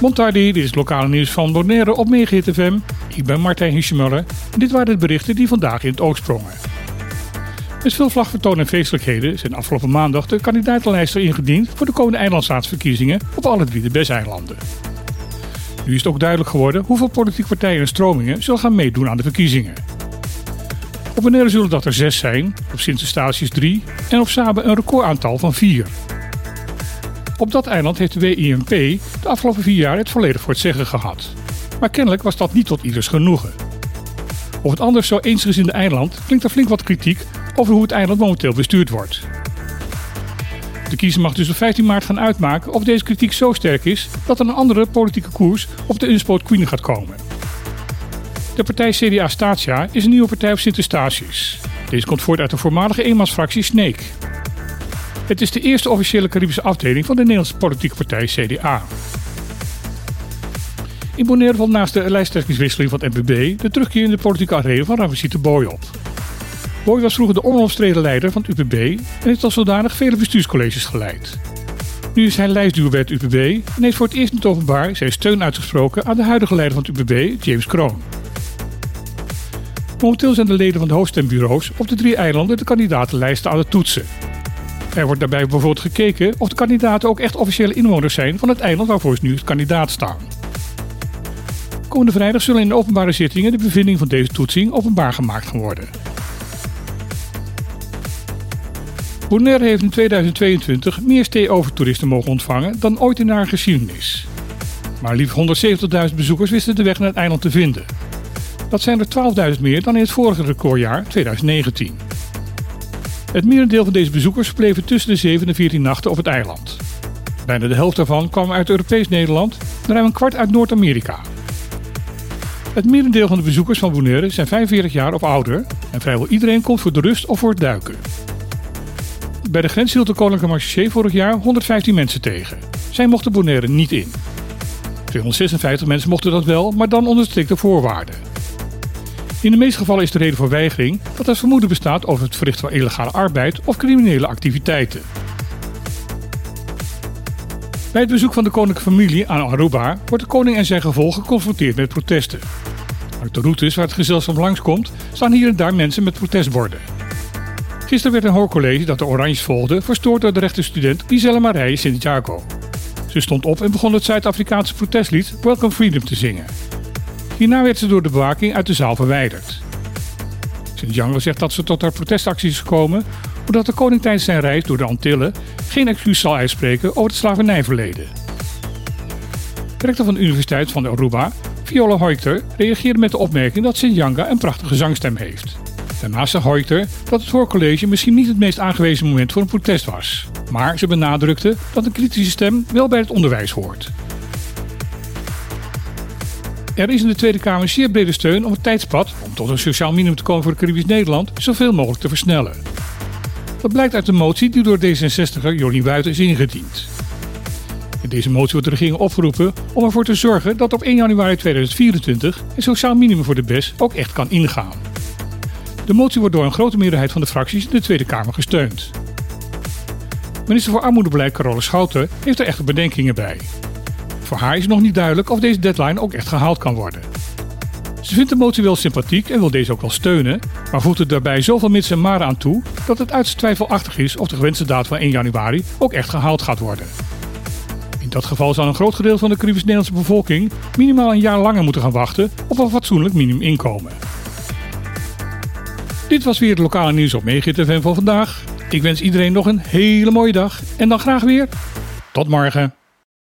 Montardi, dit is het lokale nieuws van Bonaire op Megahit FM. Ik ben Martijn Hischemuller en dit waren de berichten die vandaag in het oog sprongen. Met veel vlagvertoon en feestelijkheden zijn afgelopen maandag de kandidatenlijsten ingediend voor de komende eilandstaatsverkiezingen op alle drie de BES-eilanden. Nu is het ook duidelijk geworden hoeveel politieke partijen en stromingen zullen gaan meedoen aan de verkiezingen. Op Bonaire zullen dat er zes zijn, op Sint-Eustatius drie en op Saba een recordaantal van vier. Op dat eiland heeft de WIMP de afgelopen vier jaar het volledig voor het zeggen gehad. Maar kennelijk was dat niet tot ieders genoegen. Op het anders zo eensgezinde eiland klinkt er flink wat kritiek over hoe het eiland momenteel bestuurd wordt. De kiezer mag dus op 15 maart gaan uitmaken of deze kritiek zo sterk is dat er een andere politieke koers op de Unspoot Queen gaat komen. De partij CDA Statia is een nieuwe partij op Sint-Eustatius. Deze komt voort uit de voormalige eenmansfractie Snake. Het is de eerste officiële Caribische afdeling van de Nederlandse politieke partij CDA. In Bonaire valt naast de lijsttrekkingswisseling van het NPB de terugkeer in de politieke arena van Ramesite Boy op. Boy was vroeger de onomstreden leider van het UPB en heeft als zodanig vele bestuurscolleges geleid. Nu is hij lijstduwer bij het UPB en heeft voor het eerst in het openbaar zijn steun uitgesproken aan de huidige leider van het UPB, James Kroon. Momenteel zijn de leden van de hoofdstembureaus op de drie eilanden de kandidatenlijsten aan het toetsen. Er wordt daarbij bijvoorbeeld gekeken of de kandidaten ook echt officiële inwoners zijn van het eiland waarvoor ze nu het kandidaat staan. Komende vrijdag zullen in de openbare zittingen de bevindingen van deze toetsing openbaar gemaakt gaan worden. Bonaire heeft in 2022 meer stay-over-toeristen mogen ontvangen dan ooit in haar geschiedenis. Maar liefst 170.000 bezoekers wisten de weg naar het eiland te vinden. Dat zijn er 12.000 meer dan in het vorige recordjaar 2019. Het merendeel van deze bezoekers verbleven tussen de 7 en 14 nachten op het eiland. Bijna de helft daarvan kwam uit Europees Nederland en ruim een kwart uit Noord-Amerika. Het merendeel van de bezoekers van Bonaire zijn 45 jaar of ouder en vrijwel iedereen komt voor de rust of voor het duiken. Bij de grens hield de Koninklijke Marché vorig jaar 115 mensen tegen. Zij mochten Bonaire niet in. 256 mensen mochten dat wel, maar dan onder strikte voorwaarden. In de meeste gevallen is de reden voor weigering dat er vermoeden bestaat over het verrichten van illegale arbeid of criminele activiteiten. Bij het bezoek van de koninklijke familie aan Aruba wordt de koning en zijn gevolgen geconfronteerd met protesten. Uit de routes waar het gezelschap langskomt staan hier en daar mensen met protestborden. Gisteren werd een hoorcollege dat de Oranjes volgde verstoord door de rechterstudent Giselle Marije Santiago. Ze stond op en begon het Zuid-Afrikaanse protestlied Welcome Freedom te zingen. Hierna werd ze door de bewaking uit de zaal verwijderd. Santiago zegt dat ze tot haar protestactie is gekomen omdat de koning tijdens zijn reis door de Antillen geen excuus zal uitspreken over het slavernijverleden. De rector van de Universiteit van Aruba, Viola Hoyter, reageerde met de opmerking dat Santiago een prachtige zangstem heeft. Daarnaast zegt Hoyter dat het hoorcollege misschien niet het meest aangewezen moment voor een protest was. Maar ze benadrukte dat een kritische stem wel bij het onderwijs hoort. Er is in de Tweede Kamer zeer brede steun om het tijdspad om tot een sociaal minimum te komen voor Caribisch Nederland zoveel mogelijk te versnellen. Dat blijkt uit de motie die door D66er Jorien Buiten is ingediend. In deze motie wordt de regering opgeroepen om ervoor te zorgen dat op 1 januari 2024 een sociaal minimum voor de BES ook echt kan ingaan. De motie wordt door een grote meerderheid van de fracties in de Tweede Kamer gesteund. Minister voor Armoedebeleid Carole Schouten heeft er echte bedenkingen bij. Voor haar is nog niet duidelijk of deze deadline ook echt gehaald kan worden. Ze vindt de motie wel sympathiek en wil deze ook wel steunen, maar voegt er daarbij zoveel mits en maren aan toe dat het uiterst twijfelachtig is of de gewenste datum van 1 januari ook echt gehaald gaat worden. In dat geval zal een groot gedeelte van de Caribisch-Nederlandse bevolking minimaal een jaar langer moeten gaan wachten op een fatsoenlijk minimuminkomen. Dit was weer het lokale nieuws op Megahit FM van vandaag. Ik wens iedereen nog een hele mooie dag en dan graag weer tot morgen.